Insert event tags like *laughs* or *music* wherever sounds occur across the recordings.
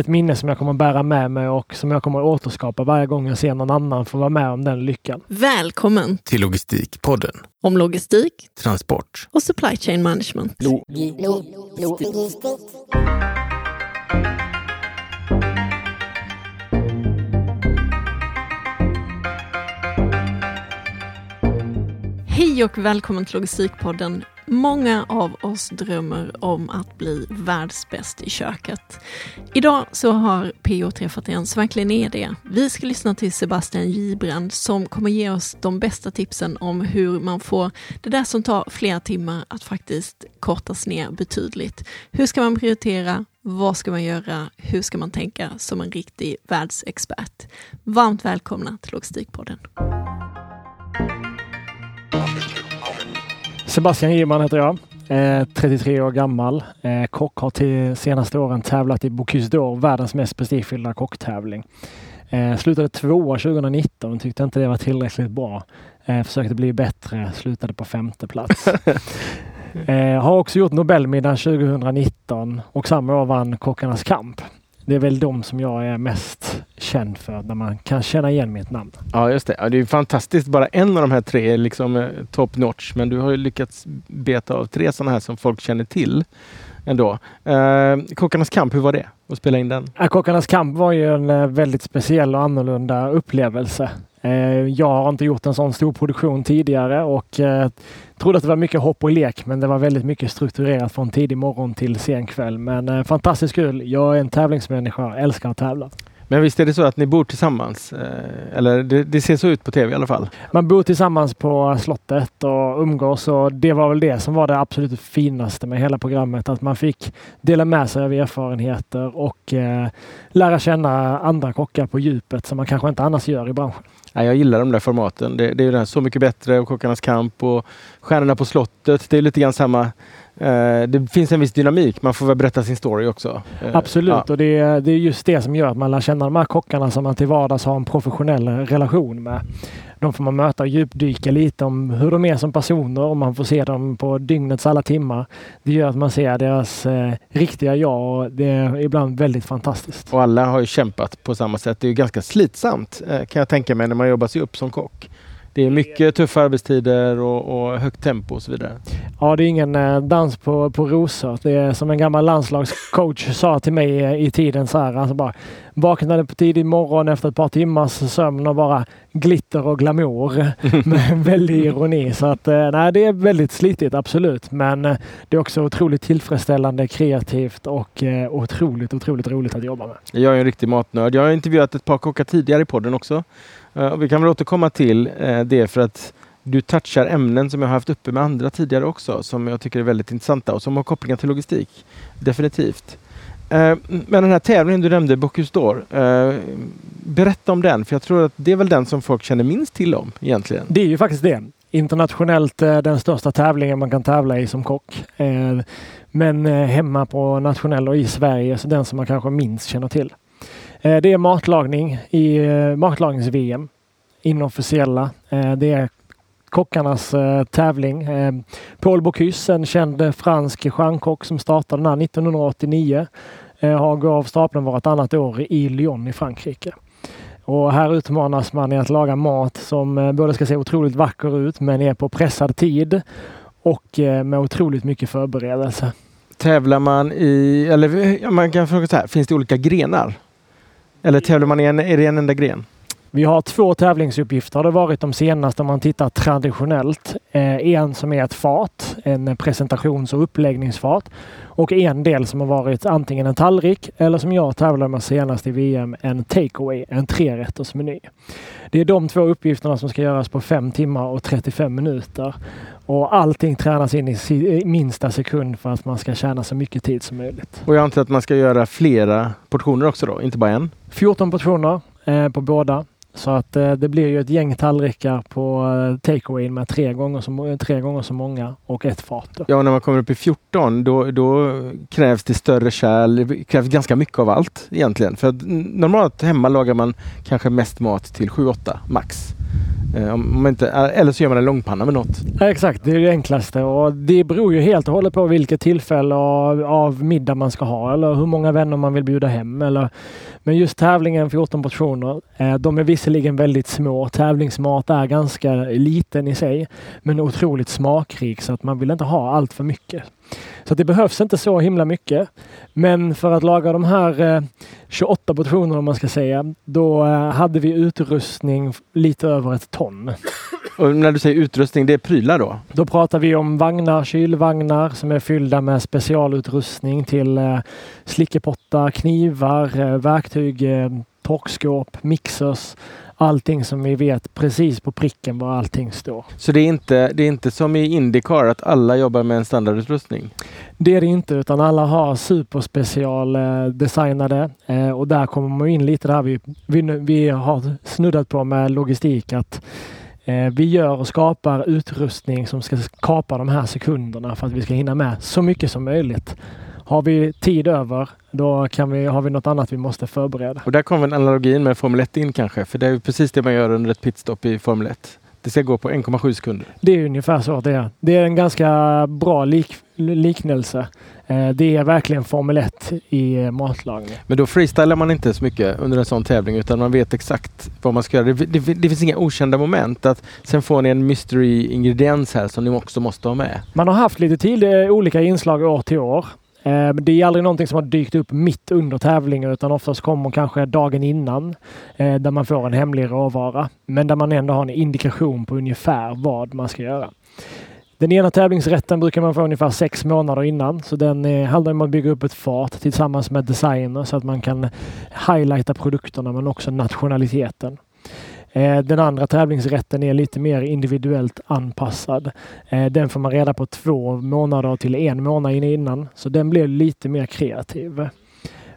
ett minne som jag kommer bära med mig och som jag kommer återskapa varje gång jag ser någon annan få vara med om den lyckan. Välkommen till Logistikpodden. Om logistik, transport och supply chain management. Lo lo logistik. Hej och välkommen till Logistikpodden Många av oss drömmer om att bli världsbäst i köket. Idag så har PO träffat en som verkligen är det. Vi ska lyssna till Sebastian Gibrand som kommer ge oss de bästa tipsen om hur man får det där som tar flera timmar att faktiskt kortas ner betydligt. Hur ska man prioritera? Vad ska man göra? Hur ska man tänka som en riktig världsexpert? Varmt välkomna till Logistikpodden. Sebastian Giman heter jag. Eh, 33 år gammal. Eh, kock har till senaste åren tävlat i Bocuse d'Or, världens mest prestigefyllda kocktävling. Eh, slutade tvåa 2019 och tyckte inte det var tillräckligt bra. Eh, försökte bli bättre, slutade på femte plats. *laughs* eh, har också gjort Nobelmiddagen 2019 och samma år vann Kockarnas kamp. Det är väl de som jag är mest känd för, när man kan känna igen mitt namn. Ja, just det. Ja, det är fantastiskt. Bara en av de här tre är liksom eh, top notch, men du har ju lyckats beta av tre sådana här som folk känner till ändå. Eh, Kockarnas kamp, hur var det att spela in den? Ja, Kockarnas kamp var ju en eh, väldigt speciell och annorlunda upplevelse. Eh, jag har inte gjort en sån stor produktion tidigare och eh, trodde att det var mycket hopp och lek, men det var väldigt mycket strukturerat från tidig morgon till sen kväll. Men eh, fantastiskt kul. Jag är en tävlingsmänniska, älskar att tävla. Men visst är det så att ni bor tillsammans? Eller det, det, ser så ut på tv i alla fall? Man bor tillsammans på slottet och umgås och det var väl det som var det absolut finaste med hela programmet. Att man fick dela med sig av erfarenheter och eh, lära känna andra kockar på djupet som man kanske inte annars gör i branschen. Ja, jag gillar de där formaten. Det, det är ju Så mycket bättre och Kockarnas kamp och Stjärnorna på slottet. Det är lite grann samma eh, det finns en viss dynamik. Man får väl berätta sin story också. Eh, Absolut, ja. och det är, det är just det som gör att man lär känna de här kockarna som man till vardags har en professionell relation med. De får man möta och djupdyka lite om hur de är som personer och man får se dem på dygnets alla timmar. Det gör att man ser deras eh, riktiga jag och det är ibland väldigt fantastiskt. Och alla har ju kämpat på samma sätt. Det är ganska slitsamt eh, kan jag tänka mig när man jobbar sig upp som kock. Det är mycket tuffa arbetstider och, och, högt tempo och så vidare. Ja, det är ingen eh, dans på, på rosor. Det är som en gammal landslagscoach *laughs* sa till mig i tiden så här. Alltså bara vaknade på tidig morgon efter ett par timmars sömn och bara glitter och glamour *laughs* med väldig ironi. Så att eh, nej, det är väldigt slitigt, absolut. Men eh, det är också otroligt tillfredsställande, kreativt och otroligt, otroligt roligt att jobba med. Jag är en riktig matnörd. Jag har intervjuat ett par kockar tidigare i podden också. Uh, vi kan väl återkomma till uh, det för att du touchar ämnen som jag haft uppe med andra tidigare också som jag tycker är väldigt intressanta och som har kopplingar till logistik. Definitivt. Uh, men den här tävlingen du nämnde, Bocuse d'Or. berätta om den, för jag tror att det är väl den som folk känner minst till om egentligen. Det är ju faktiskt det. Internationellt den största tävlingen man kan tävla i som kock. men hemma på nationell och i Sverige, så den som man kanske minst känner till. Eh, det är matlagning i eh, matlagnings-VM. Inofficiella. Eh, det är kockarnas tävling. Paul Bocuse, en känd fransk stjärnkock som startade den här 1989, har gått av stapeln vartannat år i Lyon i Frankrike. Och här utmanas man i att laga mat som både ska se otroligt vacker ut men är på pressad tid och med otroligt mycket förberedelse. Tävlar man i, eller man kan fråga så här, finns det olika grenar? Eller tävlar man i en, är det en enda gren? Vi har två tävlingsuppgifter har det varit de senaste om man tittar traditionellt. Eh, en som är ett fat, en presentations och uppläggningsfat. Och en del som har varit antingen en tallrik eller som jag tävlade med senast i VM, en takeaway, en trerättersmeny. Det är de två uppgifterna som ska göras på 5 timmar och 35 minuter. Och allting tränas in i minsta sekund för att man ska tjäna så mycket tid som möjligt. Och jag antar att man ska göra flera portioner också då, inte bara en? 14 portioner eh, på båda. Så att eh, det blir ju ett gäng tallrikar på eh, takeaway med tre gånger, så, tre gånger så många och ett fat. Då. Ja, när man kommer upp i 14 då, då krävs det större kärl. Det krävs ganska mycket av allt egentligen. För normalt hemma lagar man kanske mest mat till 7-8 max. Eh, om man inte, eller så gör man en långpanna med något. Ja, exakt, det är det enklaste och det beror ju helt och hållet på vilket tillfälle av, av middag man ska ha eller hur många vänner man vill bjuda hem. Eller, men just tävlingen 14 portioner, eh, de är visserligen väldigt små. Tävlingsmat är ganska liten i sig men otroligt smakrik så att man vill inte ha allt för mycket. Så det behövs inte så himla mycket. Men för att laga de här eh, 28 portionerna om man ska säga, då eh, hade vi utrustning lite över ett ton. Och när du säger utrustning, det är prylar då? Då pratar vi om vagnar, kylvagnar som är fyllda med specialutrustning till eh, slickepottar, knivar, eh, verktyg, eh, torkskåp, mixers, allting som vi vet precis på pricken var allting står. Så det är inte, det är inte som i Indycar att alla jobbar med en standardutrustning? Det är det inte utan alla har superspecial eh, designade eh, och där kommer man in lite där vi, vi, vi har snuddat på med logistik att Eh, vi gör och skapar utrustning som ska kapa de här sekunderna för att vi ska hinna med så mycket som möjligt. Har vi tid över, då kan vi, har vi något annat vi måste förbereda. Och där kommer analogin med Formel 1 in kanske, för det är precis det man gör under ett pitstop i Formel 1. Det ska gå på 1,7 sekunder. Det är ungefär så det är. Det är en ganska bra lik, liknelse. Eh, det är verkligen Formel 1 i eh, matlagning. Men då freestylar man inte så mycket under en sån tävling utan man vet exakt vad man ska göra. Det, det, det finns inga okända moment. Att sen får ni en mystery ingrediens här som ni också måste ha med. Man har haft lite till olika inslag år till år. Eh, det är aldrig någonting som har dykt upp mitt under tävlingen utan oftast kommer kanske dagen innan eh, där man får en hemlig råvara. Men där man ändå har en indikation på ungefär vad man ska göra. Den ena tävlingsrätten brukar man få ungefär sex månader innan så den eh, handlar om att bygga upp ett fat tillsammans med designer så att man kan highlighta produkterna men också nationaliteten. Eh, den andra tävlingsrätten är lite mer individuellt anpassad. Eh, den får man reda på två månader till en månad innan, så den blir lite mer kreativ.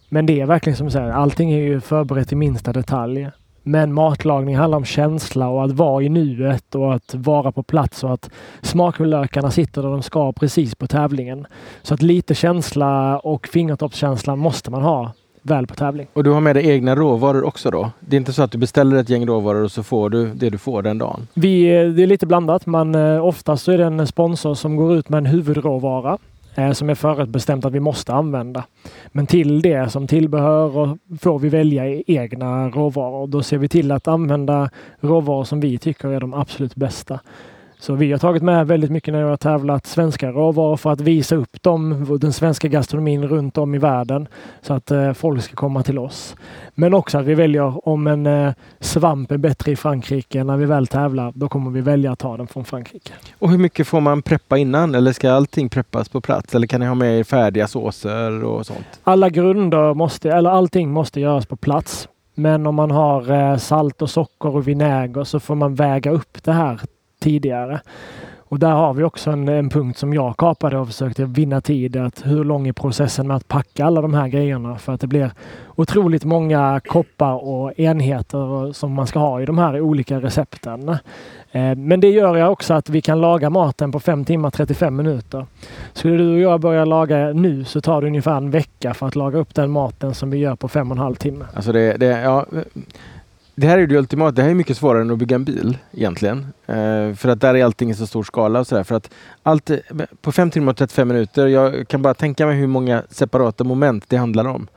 Men det är verkligen som säger, allting är ju förberett i minsta detalj. Men matlagning handlar om känsla och att vara i nuet och att vara på plats och att smaklökarna sitter där de ska precis på tävlingen. Så att lite känsla och fingertoppskänsla måste man ha väl på tävling. Och du har med dig egna råvaror också då? Det är inte så att du beställer ett gäng råvaror och så får du det du får den dagen? Vi, det är lite blandat, men eh, oftast så är det en sponsor som går ut med en huvudråvara eh, som är förutbestämt att vi måste använda. Men till det som tillbehör får vi välja egna råvaror. Då ser vi till att använda råvaror som vi tycker är de absolut bästa. Så vi har tagit med väldigt mycket när vi har tävlat svenska råvaror för att visa upp dem, den svenska gastronomin runt om i världen så att eh, folk ska komma till oss. Men också att vi väljer om en eh, svamp är bättre i Frankrike när vi väl tävlar, då kommer vi välja att ta den från Frankrike. Och hur mycket får man preppa innan eller ska allting preppas på plats eller kan ni ha med er färdiga såser och sånt? Alla grunder måste, eller allting måste göras på plats. Men om man har eh, salt och socker och vinäger så får man väga upp det här tidigare. Och där har vi också en, en, punkt som jag kapade och försökte vinna tid. Att hur lång är processen med att packa alla de här grejerna? För att det blir otroligt många koppar och enheter som man ska ha i de här olika recepten. Eh, men det gör jag också att vi kan laga maten på 5 timmar 35 minuter. Skulle du och jag börja laga nu så tar det ungefär en vecka för att laga upp den maten som vi gör på fem och en halv timme. Alltså det, det, ja, det här är det ultimata. Det här är mycket svårare än att bygga en bil egentligen. Eh, för att där är allting i så stor skala och sådär. För att allt, eh, på 5 timmar och 35 minuter, jag kan bara tänka mig hur många separata moment det handlar om.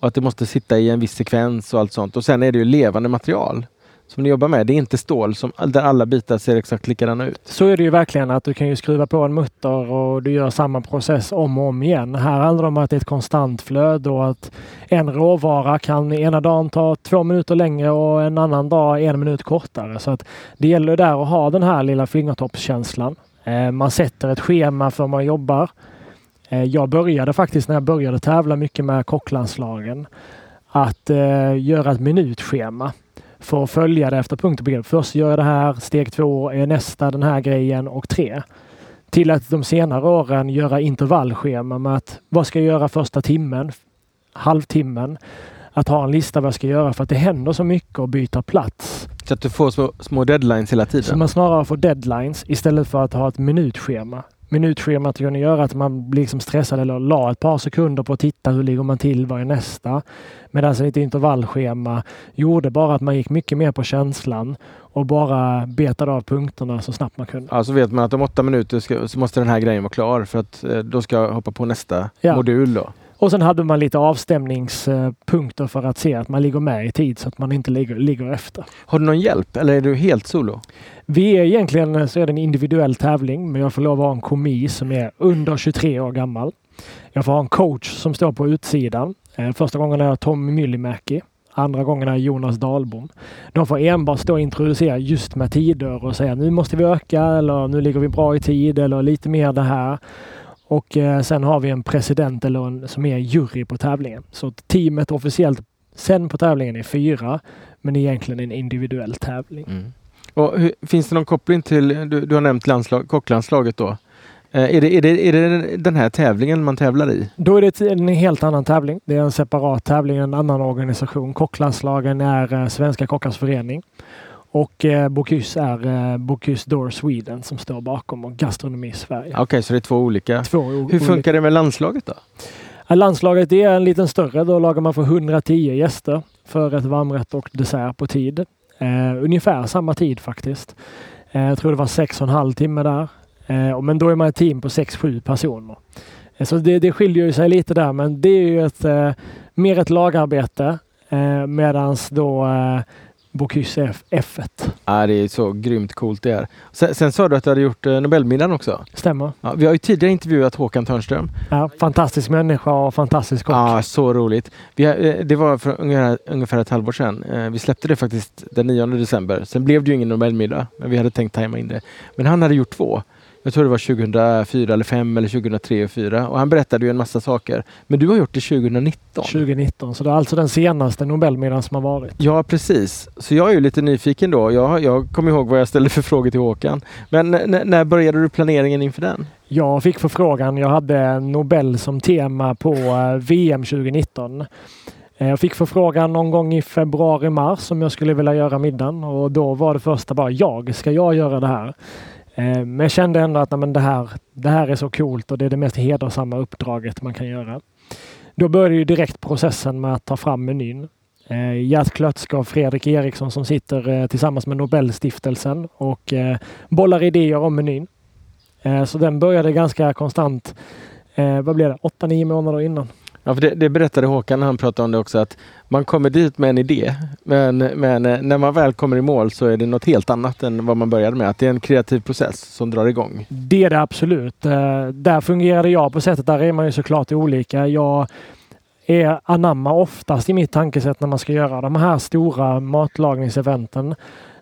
Och att det måste sitta i en viss sekvens och allt sånt. Och sen är det ju levande material som ni jobbar med. Det är inte stål som, där alla bitar ser exakt likadana ut. Så är det ju verkligen att du kan ju skruva på en mutter och du gör samma process om och om igen. Här handlar det om att det är ett konstant flöde och att en råvara kan ena dagen ta två minuter längre och en annan dag en minut kortare. Så att det gäller där att ha den här lilla fingertoppskänslan. Eh, man sätter ett schema för hur man jobbar. Eh, jag började faktiskt när jag började tävla mycket med kocklandslagen att eh, göra ett minutschema för att följa det efter punkt och begrepp. Först gör jag det här, steg två är nästa den här grejen och tre. Till att de senare åren göra intervallschema med att vad ska jag göra första timmen, halvtimmen. Att ha en lista vad jag ska göra för att det händer så mycket och byta plats. Så att du får små, små deadlines hela tiden? Så man snarare får deadlines istället för att ha ett minutschema. Minutschemat göra att man blir liksom stressad eller la ett par sekunder på att titta hur ligger man till, vad är nästa? Medan ett intervallschema gjorde bara att man gick mycket mer på känslan och bara betade av punkterna så snabbt man kunde. Ja, så vet man att om åtta minuter ska, så måste den här grejen vara klar för att eh, då ska jag hoppa på nästa Ja. modul. Då. Och sen hade man lite avstämningspunkter för att se att man ligger med i tid så att man inte ligger, ligger efter. Har du någon hjälp eller är du helt solo? Vi är egentligen eh, så är det en individuell tävling, men jag får lov att ha en komi som är under 23 år gammal. Jag får ha en coach som står på utsidan. Eh, första gången är jag Tommy Myllymäki. Andra gången är Jonas Dahlbom. De får enbart stå och introducera just med tider och säga nu måste vi öka eller nu ligger vi bra i tid eller lite mer det här. Och eh, sen har vi en president eller en, som är jury på tävlingen. Så teamet officiellt sen på tävlingen är fyra, men egentligen en individuell tävling. Mm. Och hur, finns det någon koppling till, du, du har nämnt landslag, kocklandslaget då. Eh, är, det, är, det, är det den här tävlingen man tävlar i? Då är det en helt annan tävling. Det är en separat tävling, en annan organisation. Kocklandslagen är eh, Svenska Kockars Förening. Och eh, Bocuse är eh, Bocuse Door Sweden som står bakom och Gastronomi Sverige. Okej, så det är två olika. Två Hur funkar det med landslaget då? Ja, Landslaget är en liten större. Då lagar man för 110 gäster för ett varmrätt och dessert på tid. Eh, ungefär samma tid faktiskt. Eh, jag tror det var sex och en halv timme där. Eh, men då är man ett team på 6-7 personer. Eh, så det, det skiljer sig lite där, men det är ju ett, eh, mer ett lagarbete eh, medans då eh, Bocuse är F1. Ja, det är så grymt coolt det är. Sen, sen sa du att du hade gjort eh, Nobelmiddagen också. Stämmer. Ja, vi har ju tidigare intervjuat Håkan Törnström. Ja, fantastisk människa och fantastisk kock. Ja, så roligt. Vi, eh, det var för ungefär, ungefär ett halvår sedan. Eh, Vi släppte det faktiskt den 9 december. Sen blev det ju ingen Nobelmiddag, men vi hade tänkt tajma in det. Men han hade gjort två. Jag tror det var 2004 eller 5 eller 2003 och 2004. Och han berättade ju en massa saker. Men du har gjort det 2019. 2019, så det är alltså den senaste Nobelmiddagen som har varit. Ja, precis. Så jag är ju lite nyfiken då. Jag, jag kommer ihåg vad jag ställde för frågor till Håkan. Men när började du planeringen inför den? Jag fick förfrågan. Jag hade Nobel som tema på eh, VM 2019. Eh, Jag fick förfrågan någon gång i februari, mars om jag skulle vilja göra middagen och då var det första bara jag, ska jag göra det här? Eh, men jag kände ändå att nej, men det, här, det här är så coolt och det är det mest hedersamma uppdraget man kan göra. Då började ju direkt processen med att ta fram menyn. Eh, Gert Klötzke och Fredrik Eriksson som sitter eh, tillsammans med Nobelstiftelsen och eh, bollar idéer om menyn. Eh, Så den började ganska konstant. Eh, vad blev det? 8-9 månader innan. Ja, för det, det berättade Håkan när han pratade om det också att man kommer dit med en idé men, men eh, när man väl kommer i mål så är det något helt annat än vad man började med. Att det är en kreativ process som drar igång. Det är det absolut. Eh, där fungerade jag på sättet. Där är man ju såklart olika. Jag är anamma oftast i mitt tankesätt när man ska göra de här stora matlagningseventen.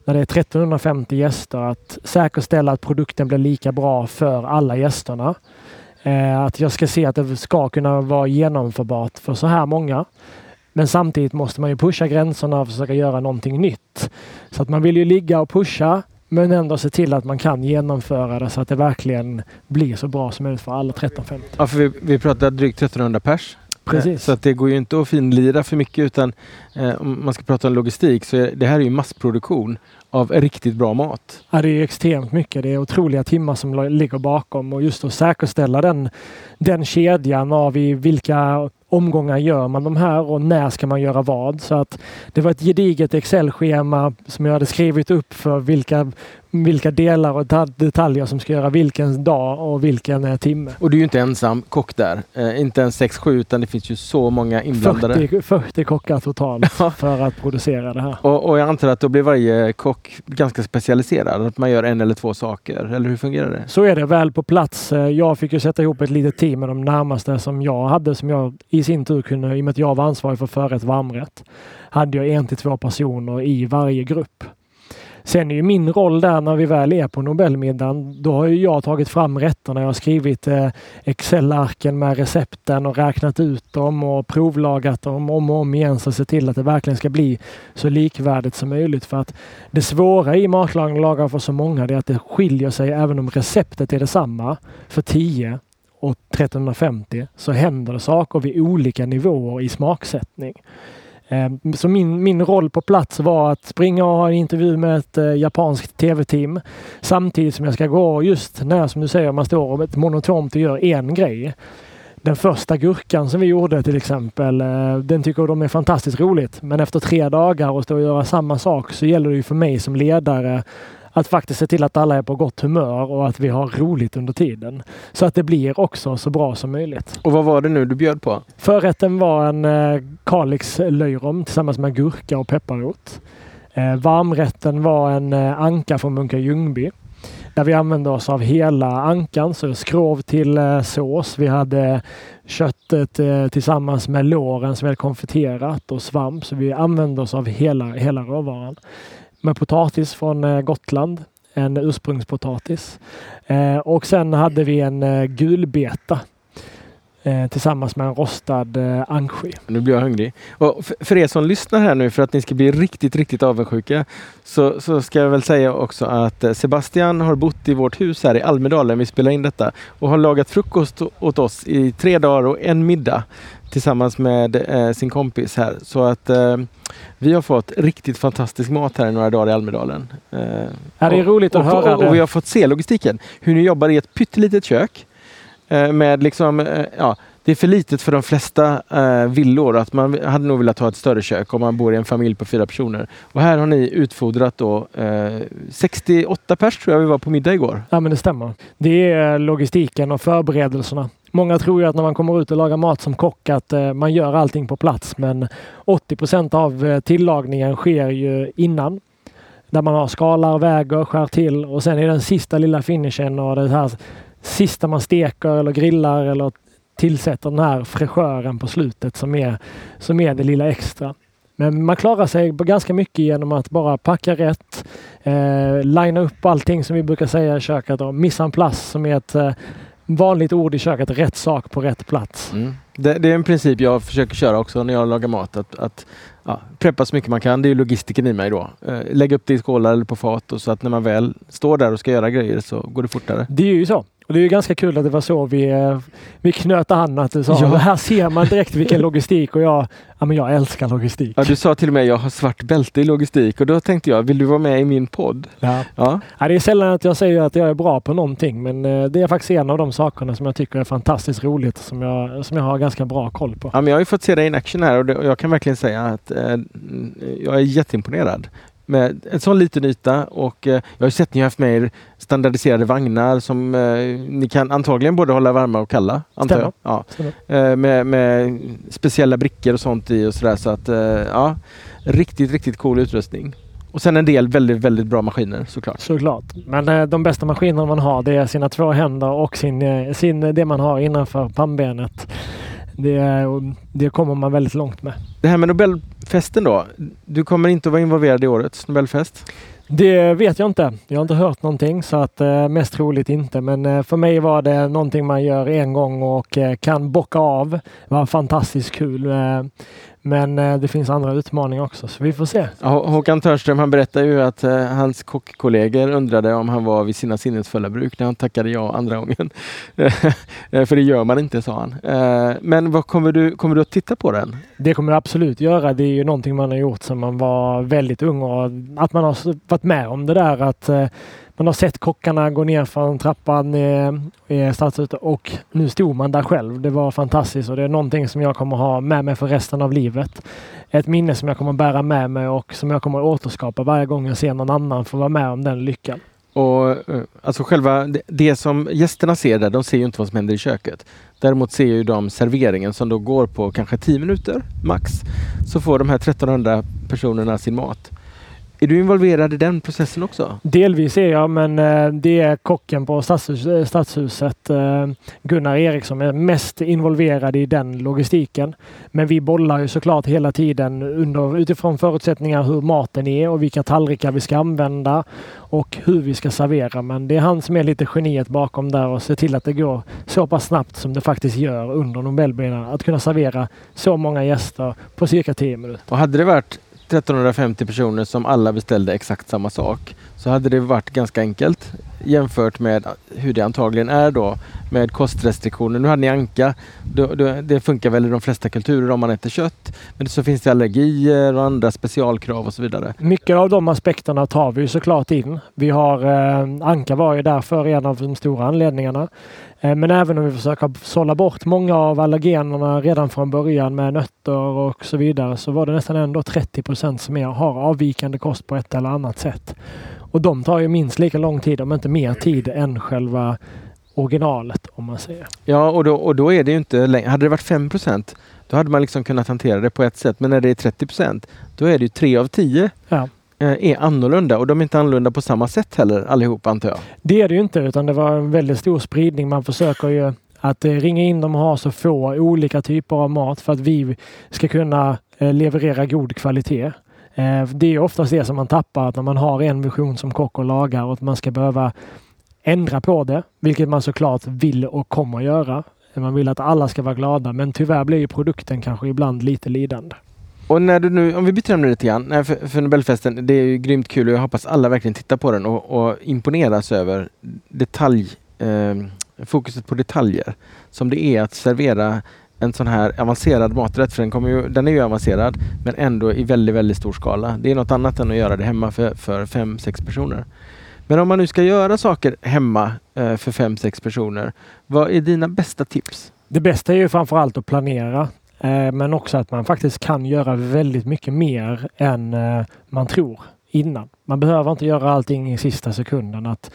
När det är 1350 gäster. Att säkerställa att produkten blir lika bra för alla gästerna. Eh, Att jag ska se att det ska kunna vara genomförbart för så här många. Men samtidigt måste man ju pusha gränserna och försöka göra någonting nytt. Så att man vill ju ligga och pusha men ändå se till att man kan genomföra det så att det verkligen blir så bra som möjligt för alla 1350. Ja, för vi, vi pratade drygt 1300 pers. Eh, Precis. Så att det går ju inte att finlira för mycket utan eh, om man ska prata om logistik så är det här är ju massproduktion av riktigt bra mat. Ja, det är extremt mycket. Det är otroliga timmar som ligger bakom och just att säkerställa den, den kedjan av i vilka omgångar gör man de här och när ska man göra vad. Så att det var ett gediget Excel-schema som jag hade skrivit upp för vilka, vilka delar och ta- detaljer som ska göra vilken dag och vilken eh, timme. Och du är ju inte ensam kock där. Eh, inte ens 6-7 utan det finns ju så många inblandade. 40, 40 kockar totalt *laughs* för att producera det här. Och, och jag antar att då blir varje kock ganska specialiserad. Att man gör en eller två saker. Eller hur fungerar det? Så är det väl på plats. Eh, Jag fick ju sätta ihop ett litet team med de närmaste som jag hade som jag i sin tur kunde, i och med att jag var ansvarig för förrätt varmrätt, hade jag en till två personer i varje grupp. Sen är ju min roll där när vi väl är på Nobelmiddagen, då har ju jag tagit fram rätterna. Jag har skrivit eh, Excel-arken med recepten och räknat ut dem och provlagat dem om och om igen så se till att det verkligen ska bli så likvärdigt som möjligt. För att det svåra i matlagning och laga för så många det är att det skiljer sig även om receptet är detsamma för 10 och 1350 så händer det saker vid olika nivåer i smaksättning. Ehm, så min, min roll på plats var att springa och ha en intervju med ett eh, japanskt tv-team samtidigt som jag ska gå just när, som du säger, man står ett monotont och gör en grej. Den första gurkan som vi gjorde till exempel, eh, den tycker de är fantastiskt roligt. Men efter tre dagar och stå och göra samma sak så gäller det ju för mig som ledare att faktiskt se till att alla är på gott humör och att vi har roligt under tiden. Så att det blir också så bra som möjligt. Och vad var det nu du bjöd på? Förrätten var en eh, Kalix löjrom tillsammans med gurka och pepparrot. Eh, varmrätten var en eh, anka från Munka Ljungby där vi använde oss av hela ankan, så skrov till eh, sås. Vi hade köttet eh, tillsammans med låren som vi hade konfiterat och svamp, så vi använde oss av hela, hela råvaran med potatis från eh, Gotland, en ursprungspotatis. Eh, och sen hade vi en eh, gulbeta tillsammans med en rostad anksky. Nu blir jag hungrig. Och för er som lyssnar här nu för att ni ska bli riktigt, riktigt avundsjuka så, så ska jag väl säga också att Sebastian har bott i vårt hus här i Almedalen, vi spelar in detta, och har lagat frukost åt oss i tre dagar och en middag tillsammans med eh, sin kompis här. Så att eh, vi har fått riktigt fantastisk mat här i några dagar i Almedalen. Eh, ja, det är roligt att och, höra och, och, vi har fått se logistiken. Hur ni jobbar i ett pyttelitet kök eh, med liksom, eh, ja, det är för litet för de flesta eh, villor. Att man hade nog velat ha ett större kök om man bor i en familj på fyra personer. Och här har ni utfodrat då eh, 68 pers tror jag vi var på middag igår. Ja men det stämmer. Det är logistiken och förberedelserna. Många tror ju att när man kommer ut och lagar mat som kock att eh, man gör allting på plats. Men 80% av eh, tillagningen sker ju innan. Där man har skalar, väger, skär till och sen är den sista lilla finishen och det här sista man steker eller grillar eller tillsätter den här fräschören på slutet som är, som är det lilla extra. Men man klarar sig ganska mycket genom att bara packa rätt, eh, linea upp allting som vi brukar säga i köket. Och missa en plats som är ett eh, vanligt ord i köket, rätt sak på rätt plats. Mm. Det, det, är en princip jag försöker köra också när jag lagar mat. Att, att ja, preppa så mycket man kan. Det är logistiken i mig då. Eh, lägg upp det i skålar eller på fat och så att när man väl står där och ska göra grejer så går det fortare. Det är ju så. Och det är ganska kul att det var så vi, eh, vi knöt an. Att du sa, ja. här ser man direkt vilken *laughs* logistik och jag, ja, men jag älskar logistik. Ja, du sa till och med jag har svart bälte i logistik och då tänkte jag, vill du vara med i min podd? Ja. Ja. ja det är sällan att jag säger att jag är bra på någonting men eh, det är faktiskt en av de sakerna som jag tycker är fantastiskt roligt som jag, som jag har ganska bra koll på. Ja, men jag har ju fått se dig in action här och, det, och jag kan verkligen säga att eh, jag är jätteimponerad med en sån liten yta och eh, jag har sett ni har haft med er standardiserade vagnar som eh, ni kan antagligen både hålla varma och kalla. Antar jag. Ja. Eh, med, med, speciella brickor och sånt i och sådär så att eh, ja, riktigt, riktigt cool utrustning. Och sen en del väldigt, väldigt bra maskiner såklart. Såklart. Men eh, de bästa maskinerna man har det är sina två händer och sin, eh, sin, det man har innanför pannbenet. Det, det kommer man väldigt långt med. Det här med Nobelfesten då. Du kommer inte att vara involverad i årets Nobelfest? Det vet jag inte. Jag har inte hört någonting så att eh, mest troligt inte. Men eh, för mig var det någonting man gör en gång och eh, kan bocka av. Det var fantastiskt kul. Eh, men eh, det finns andra utmaningar också, så vi får se. Håkan Törström han berättar ju att eh, hans kockkollegor undrade om han var vid sina sinnesfulla bruk när han tackade ja andra gången. *laughs* Eh, för det gör man inte, sa han. Eh, men vad kommer, du, kommer du att titta på den? Det kommer jag absolut göra. Det är ju någonting man har gjort sedan man var väldigt ung och att man har varit med om det där att eh, man har sett kockarna gå ner från trappan eh, eh, i Stadshuset och nu stod man där själv. Det var fantastiskt och det är någonting som jag kommer ha med mig för resten av livet. Ett minne som jag kommer bära med mig och som jag kommer återskapa varje gång jag ser någon annan få vara med om den lyckan. Och eh, alltså själva det som gästerna ser där, de ser ju inte vad som händer i köket. Däremot ser ju de serveringen som då går på kanske 10 minuter max. Så får de här 1300 personerna sin mat. Är du involverad i den processen också? Delvis är jag, men eh, det är kocken på stadshus, eh, Stadshuset, eh, Gunnar Eriksson, är mest involverad i den logistiken. Men vi bollar ju såklart hela tiden under, utifrån förutsättningar hur maten är och vilka tallrikar vi ska använda och hur vi ska servera. Men det är han som är lite geniet bakom där och ser till att det går så pass snabbt som det faktiskt gör under Nobelbenen. Att kunna servera så många gäster på cirka 10 minuter. Och hade det varit 1350 personer som alla beställde exakt samma sak så hade det varit ganska enkelt jämfört med hur det antagligen är då med kostrestriktioner. Nu hade ni anka. Då, då, det funkar väl i de flesta kulturer om man äter kött. Men så finns det allergier och andra specialkrav och så vidare. Mycket av de aspekterna tar vi såklart in. Vi har eh, Anka var ju därför en av de stora anledningarna. Eh, men även om vi försöker sålla bort många av allergenerna redan från början med nötter och så vidare så var det nästan ändå 30 procent som har avvikande kost på ett eller annat sätt. Och de tar ju minst lika lång tid, om inte mer tid, än själva originalet om man säger. Ja, och då, och då är det ju inte längre. Hade det varit 5% då hade man liksom kunnat hantera det på ett sätt. Men när det är 30% då är det ju 3 av 10 ja. Eh, är annorlunda och de är inte annorlunda på samma sätt heller allihop antar jag. Det är det ju inte utan det var en väldigt stor spridning. Man försöker ju att eh, ringa in dem och ha så få olika typer av mat för att vi ska kunna eh, leverera god kvalitet. Eh, det är oftast det som man tappar att när man har en vision som kock och lagar och att man ska behöva ändra på det, vilket man såklart vill och kommer göra. Man vill att alla ska vara glada, men tyvärr blir ju produkten kanske ibland lite lidande. Och när du nu, om vi byter ämne lite grann, eh, för, för Nobelfesten, det är ju grymt kul och jag hoppas alla verkligen tittar på den och, och imponeras över detalj, eh, fokuset på detaljer som det är att servera en sån här avancerad maträtt, för den, kommer ju, den är ju avancerad men ändå i väldigt, väldigt stor skala. Det är något annat än att göra det hemma för, för fem, sex personer. Men om man nu ska göra saker hemma eh, för fem, sex personer, vad är dina bästa tips? Det bästa är ju framförallt att planera. Eh, men också att man faktiskt kan göra väldigt mycket mer än eh, man tror innan. Man behöver inte göra allting i sista sekunden. Att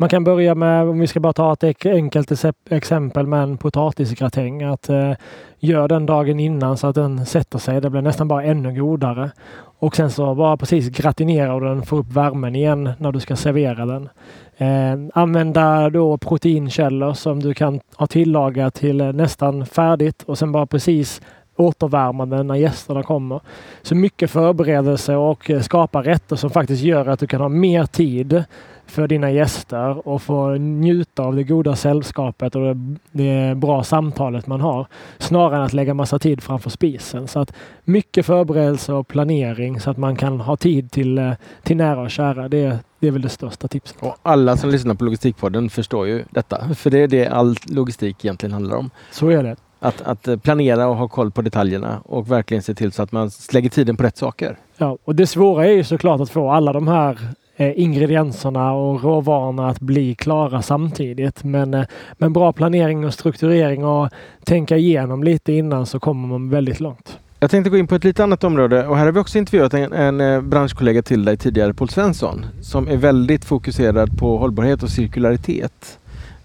man kan börja med, om vi ska bara ta ett enkelt exempel med en potatisgratäng, att eh, gör den dagen innan så att den sätter sig. Det blir nästan bara ännu godare. Och sen så bara precis gratinera den, få upp värmen igen när du ska servera den. Eh, använda då proteinkällor som du kan ha tillagat till eh, nästan färdigt och sen bara precis återvärma den när gästerna kommer. Så mycket förberedelse och eh, skapa rätter som faktiskt gör att du kan ha mer tid för dina gäster och få njuta av det goda sällskapet och det, bra samtalet man har. Snarare än att lägga massa tid framför spisen. Så att mycket förberedelse och planering så att man kan ha tid till, eh, till nära och kära. Det, det är väl det största tipset. Och alla som lyssnar på Logistikpodden förstår ju detta. *laughs* För det är det all logistik egentligen handlar om. Så är det. Att, att planera och ha koll på detaljerna och verkligen se till så att man lägger tiden på rätt saker. Ja, och det svåra är ju såklart att få alla de här Eh, Eh, ingredienserna och råvarorna att bli klara samtidigt. Men eh, med bra planering och strukturering och tänka igenom lite innan så kommer man väldigt långt. Jag tänkte gå in på ett lite annat område och här har vi också intervjuat en, en eh, branschkollega till dig tidigare, Paul Svensson, som är väldigt fokuserad på hållbarhet och cirkularitet.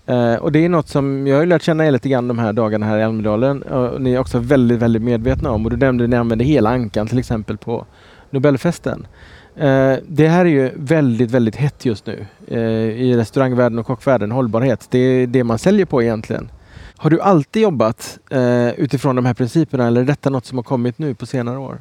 Eh, och det är något som jag har lärt känna er lite grann de här dagarna här i Almedalen. Och ni är också väldigt, väldigt medvetna om och du nämnde att ni använder hela ankan till exempel på Nobelfesten. Eh, det här är ju väldigt, väldigt hett just nu eh, i restaurangvärlden och kockvärlden. Hållbarhet, det är det man säljer på egentligen. Har du alltid jobbat eh, utifrån de här principerna eller är detta något som har kommit nu på senare år?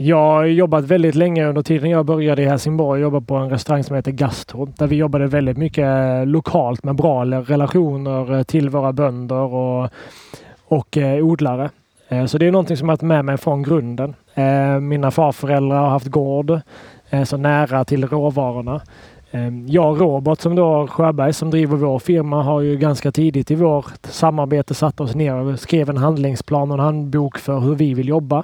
Jag har jobbat väldigt länge under tiden jag började i Helsingborg. Jag jobbade på en restaurang som heter Gastro där vi jobbade väldigt mycket lokalt med bra relationer eh, till våra bönder och, och eh, odlare. Eh, så det är någonting som jag har med mig från grunden. Mina farföräldrar har haft gård Eh, så nära till råvarorna. Ehm, jag och Robert som då Sjöberg som driver vår firma har ju ganska tidigt i vårt samarbete satt oss ner och skrev en handlingsplan och en handbok för hur vi vill jobba.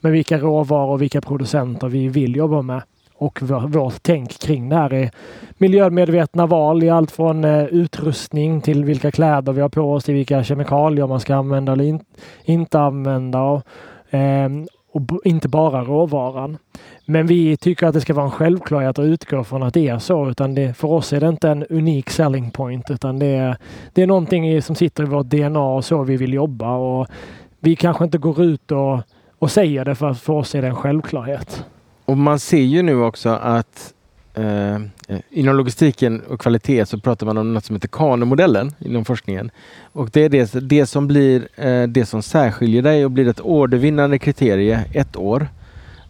Med vilka råvaror och vilka producenter vi vill jobba med. Och vårt tänk kring det här är miljömedvetna val i allt från eh, utrustning till vilka kläder vi har på oss, till vilka kemikalier man ska använda eller inte använda. Och ehm, inte bara råvaran. Men vi tycker att det ska vara en självklarhet att utgå från att det är så. Utan det, för oss är det inte en unik selling point utan det är, det är någonting som sitter i vårt DNA och så vi vill jobba. Och vi kanske inte går ut och, och säger det för att för oss är det en självklarhet. Och man ser ju nu också att eh, inom logistiken och kvalitet så pratar man om något som heter Kano-modellen inom forskningen. Och det är det, det som blir eh, det som särskiljer dig och blir ett ordervinnande kriterie ett år.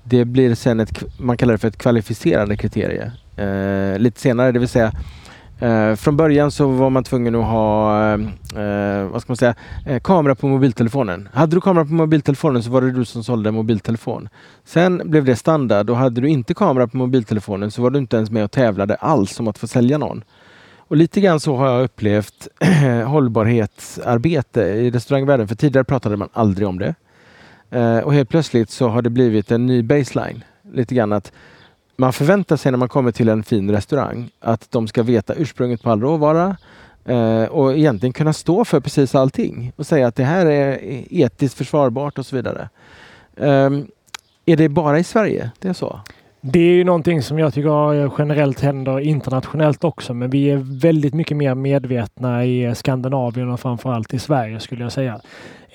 Det blir sen ett, man kallar det för ett kvalificerande kriterie eh, lite senare, det vill säga Eh, från början så var man tvungen att ha eh, eh, vad ska man säga, eh, kamera på mobiltelefonen. Hade du kamera på mobiltelefonen så var det du som sålde mobiltelefon. Sen blev det standard och hade du inte kamera på mobiltelefonen så var du inte ens med och tävlade alls om att få sälja någon. Och lite grann så har jag upplevt *clears throat* hållbarhetsarbete i restaurangvärlden. För tidigare pratade man aldrig om det. Eh, och helt plötsligt så har det blivit en ny baseline. Lite grann att man förväntar sig när man kommer till en fin restaurang att de ska veta ursprunget på all råvara eh, och egentligen kunna stå för precis allting och säga att det här är etiskt försvarbart och så vidare. Ehm, är det bara i Sverige det är så? Det är ju någonting som jag tycker generellt händer internationellt också, men vi är väldigt mycket mer medvetna i Skandinavien och framförallt i Sverige skulle jag säga.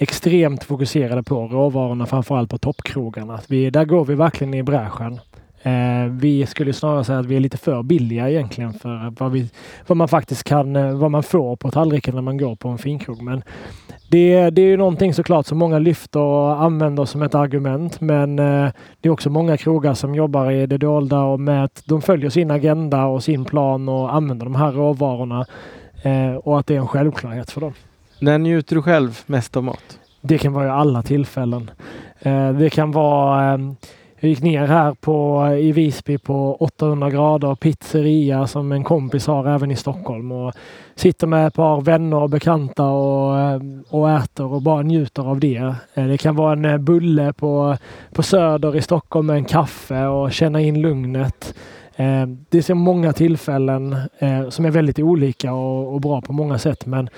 Extremt fokuserade på råvarorna, framförallt på toppkrogarna. Vi, där går vi verkligen i bräschen. Eh, vi skulle snarare säga att vi är lite för billiga egentligen för vad, vi, vad man faktiskt kan, eh, vad man får på tallriken när man går på en finkrog. Men det, det är ju någonting såklart som många lyfter och använder som ett argument. Men eh, det är också många krogar som jobbar i det dolda och med att de följer sin agenda och sin plan och använder de här råvarorna eh, och att det är en självklarhet för dem. När njuter du själv mest av mat? Det kan vara i alla tillfällen. Eh, det kan vara ehm, jag gick ner här på, i Visby på 800 grader pizzeria som en kompis har även i Stockholm och sitter med ett par vänner och bekanta och, ehm, och äter och bara njuter av det. Eh, det kan vara en eh, bulle på, på Söder i Stockholm med en kaffe och känna in lugnet. Ehm, det är så många tillfällen eh, som är väldigt olika och, och bra på många sätt men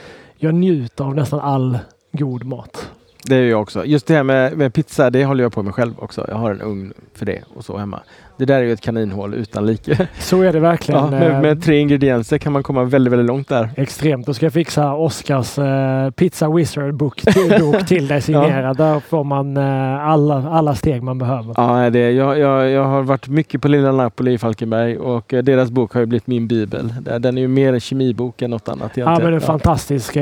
jag njuter av nästan all god mat. Det är jag också. Just det här med, med, pizza, det håller jag på med själv också. Jag har en ugn för det och så hemma. Det där är ju ett kaninhål utan like. *laughs* Så är det verkligen. Ja, med, med, tre ingredienser kan man komma väldigt, väldigt långt där. Extremt. Då ska jag fixa Oscars uh, Pizza Wizard bok till, *laughs* bok till dig signerad. ja. Där får man uh, alla, alla steg man behöver. Ja, det, jag, jag, jag har varit mycket på Lilla Napoli i Falkenberg och uh, deras bok har ju blivit min bibel. Den är ju mer en kemibok än något annat. Ja, men den är ja. fantastisk.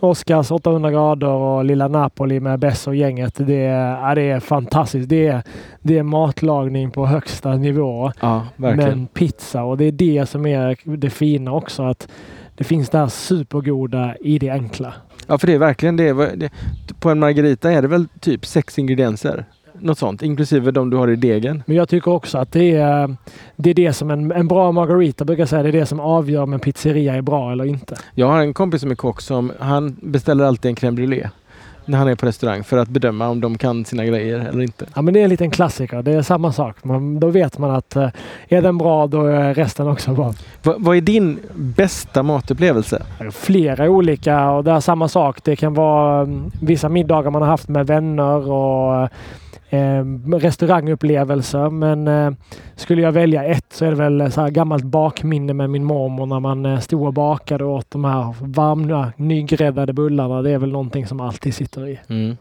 Oscars 800 grader och Lilla Napoli med Bess och gänget. Det, ja, det är fantastiskt. Det är, det är matlagning på högsta nivå. Ja, men pizza och det är det som är det fina också. att Det finns det här supergoda i det enkla. Ja, för det är verkligen det. det på en margarita är det väl typ sex ingredienser? Något sånt, inklusive de du har i degen. Men jag tycker också att det är det, är det som en, en bra margarita brukar säga, det är det som avgör om en pizzeria är bra eller inte. Jag har en kompis som är kock som han beställer alltid en crème brûlée när han är på restaurang för att bedöma om de kan sina grejer eller inte. Ja, men det är en liten klassiker. Det är samma sak. Man, då vet man att eh, är den bra, då är resten också bra. Va, vad är din bästa matupplevelse? Flera olika och det är samma sak. Det kan vara mm, vissa middagar man har haft med vänner och eh, restaurangupplevelser. Men eh, skulle jag välja ett så är det väl så här gammalt bakminne med min mormor när man eh, stod och bakade och åt de här varma nygräddade bullarna. Det är väl någonting som alltid sitter i. Mm.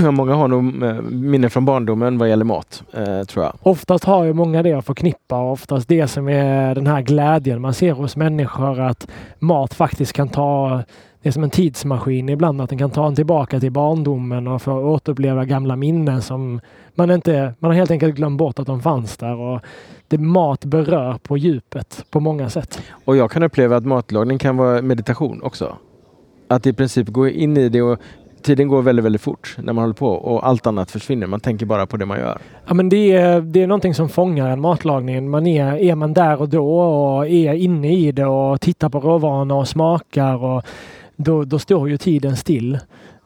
*clears throat* många har nog eh, minnen från barndomen vad gäller mat, eh, tror jag. Oftast har ju många det att förknippa. Oftast det som är den här glädjen man ser hos människor att mat faktiskt kan ta är som en tidsmaskin ibland, att den kan ta en tillbaka till barndomen och få återuppleva gamla minnen som man inte, man har helt enkelt glömt bort att de fanns där. Och det mat berör på djupet på många sätt. Och jag kan uppleva att matlagning kan vara meditation också. Att i princip gå in i det och tiden går väldigt, väldigt fort när man håller på och allt annat försvinner. Man tänker bara på det man gör. Ja, men det är, det är någonting som fångar en matlagning. Man är, är man där och då och är inne i det och tittar på råvarorna och smakar och då, då står ju tiden still.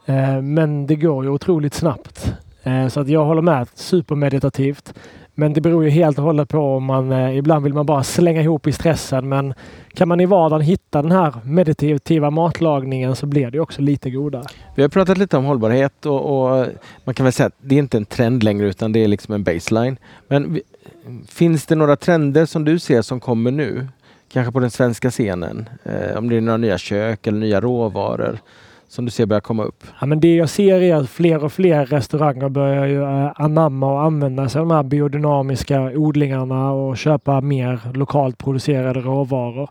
Eh, men det går ju otroligt snabbt. Eh, så att jag håller med. Supermeditativt. Men det beror ju helt och hållet på om man eh, ibland vill man bara slänga ihop i stressen. Men kan man i vardagen hitta den här meditativa matlagningen så blir det också lite godare. Vi har pratat lite om hållbarhet och, och eh, man kan väl säga att det är inte en trend längre utan det är liksom en baseline. Men vi, finns det några trender som du ser som kommer nu? Kanske på den svenska scenen? Eh, om det är några nya kök eller nya råvaror som du ser börjar komma upp? Ja, men det jag ser är att fler och fler restauranger börjar ju eh, anamma och använda sig av de här biodynamiska odlingarna och köpa mer lokalt producerade råvaror.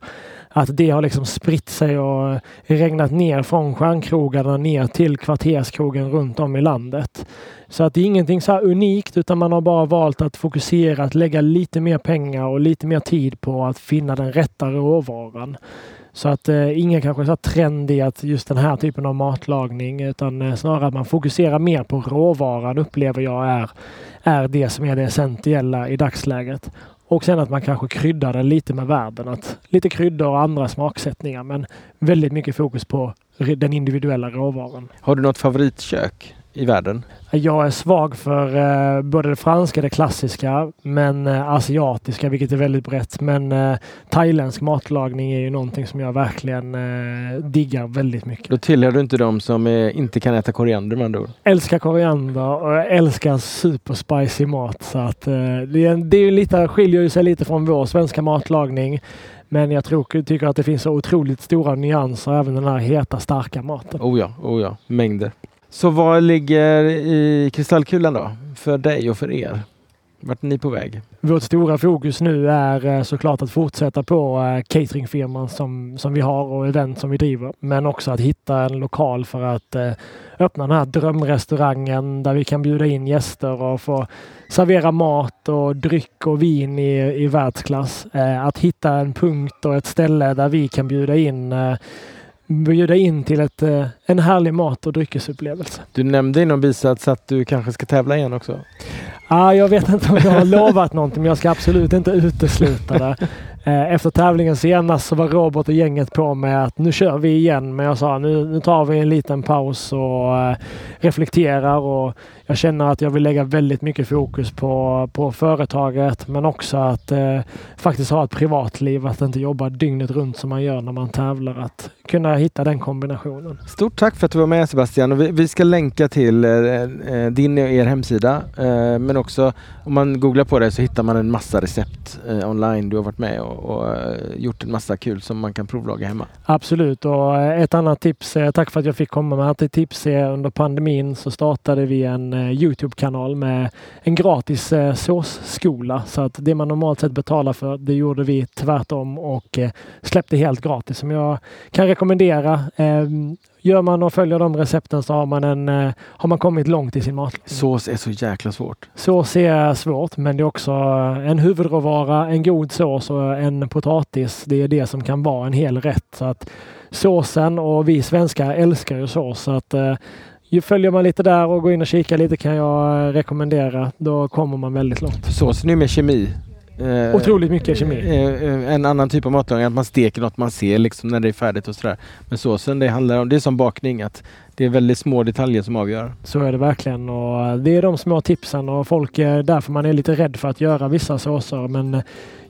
Att det har liksom spritt sig och regnat ner från stjärnkrogarna ner till kvarterskrogen runt om i landet. Så att det är ingenting så unikt utan man har bara valt att fokusera, att lägga lite mer pengar och lite mer tid på att finna den rätta råvaran. Så att eh, ingen kanske är trend i att just den här typen av matlagning utan eh, snarare att man fokuserar mer på råvaran upplever jag är, är det som är det essentiella i dagsläget. Och sen att man kanske kryddar det lite med världen. Att lite kryddor och andra smaksättningar men väldigt mycket fokus på den individuella råvaran. Har du något favoritkök i världen? Jag är svag för eh, både det franska, det klassiska, men eh, asiatiska, vilket är väldigt brett. Men eh, thailändsk matlagning är ju någonting som jag verkligen eh, diggar väldigt mycket. Då tillhör du inte de som eh, inte kan äta koriander med andra ord? Älskar koriander och jag älskar superspicy mat. Så att, eh, det, är, det är lite, skiljer sig lite från vår svenska matlagning. Men jag tror, tycker att det finns så otroligt stora nyanser även den här heta starka maten. Oh ja, oh ja, mängder. Så vad ligger i kristallkulan då? För dig och för er? Vart är ni på väg? Vårt stora fokus nu är eh, såklart att fortsätta på eh, cateringfirman som, som vi har och event som vi driver. Men också att hitta en lokal för att eh, öppna den här drömrestaurangen där vi kan bjuda in gäster och få servera mat och dryck och vin i, i världsklass. Att hitta en punkt och ett ställe där vi kan bjuda in bjuda in till ett, eh, en härlig mat och dryckesupplevelse. Du nämnde i någon bisats att du kanske ska tävla igen också. Ah, jag vet inte om jag har lovat någonting, men jag ska absolut inte utesluta det. Eh, efter tävlingen senast så var Robert och gänget på med att nu kör vi igen. Men jag sa nu, nu tar vi en liten paus och uh, reflekterar och jag känner att jag vill lägga väldigt mycket fokus på, på företaget men också att uh, faktiskt ha ett privatliv. Att inte jobba dygnet runt som man gör när man tävlar. Att kunna hitta den kombinationen. Stort tack för att du var med Sebastian. Och vi, vi ska länka till uh, din och er hemsida. men också om man googlar på det så hittar man en massa recept online. Du har varit med och och, eh, gjort en massa kul som man kan provlaga hemma. Absolut och eh, ett annat tips, eh, tack för att jag fick komma med ett tips är under pandemin så startade vi en Youtube-kanal med en gratis såsskola. Så att det man normalt sett betalar för, det gjorde vi tvärtom och släppte helt gratis som jag kan rekommendera. Ehm, Gör man och följer de recepten så har man, en, eh, har man kommit långt i sin matlagning. Sås är så jäkla svårt. Sås är svårt, men det är också en huvudråvara, en god sås och en potatis. Det är det som kan vara en hel rätt. Så att såsen och vi svenskar älskar ju sås. Så att, eh, Följer man lite där och går in och kikar lite kan jag eh, rekommendera. Då kommer man väldigt långt. Såsen är med kemi. Eh, Otroligt mycket kemi. Eh, eh, en annan typ av matlagning, att man steker något man ser liksom när det är färdigt och sådär. Men såsen, det handlar om, det är som bakning, att det är väldigt små detaljer som avgör. Så är det verkligen och det är de små tipsen och folk är därför man är lite rädd för att göra vissa såser. Men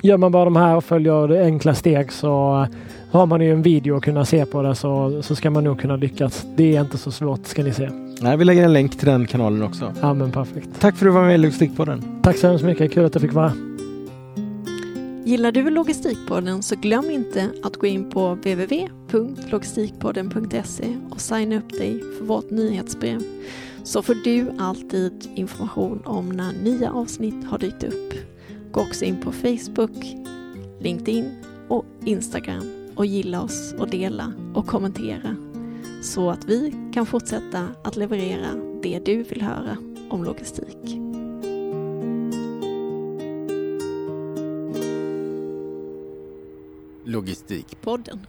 gör man bara de här och följer enkla steg så har man ju en video att kunna se på det så, så ska man nog kunna lyckas. Det är inte så svårt ska ni se. Nej, vi lägger en länk till den kanalen också. Ja men perfekt. Tack för att du var med i Logistikpodden. Tack så hemskt mycket. Kul att jag fick vara Gillar du Logistikpodden så glöm inte att gå in på www.logistikpodden.se och signa upp dig för vårt nyhetsbrev så får du alltid information om när nya avsnitt har dykt upp. Gå också in på Facebook, LinkedIn och Instagram och gilla oss och dela och kommentera så att vi kan fortsätta att leverera det du vill höra om logistik. Logistikpodden.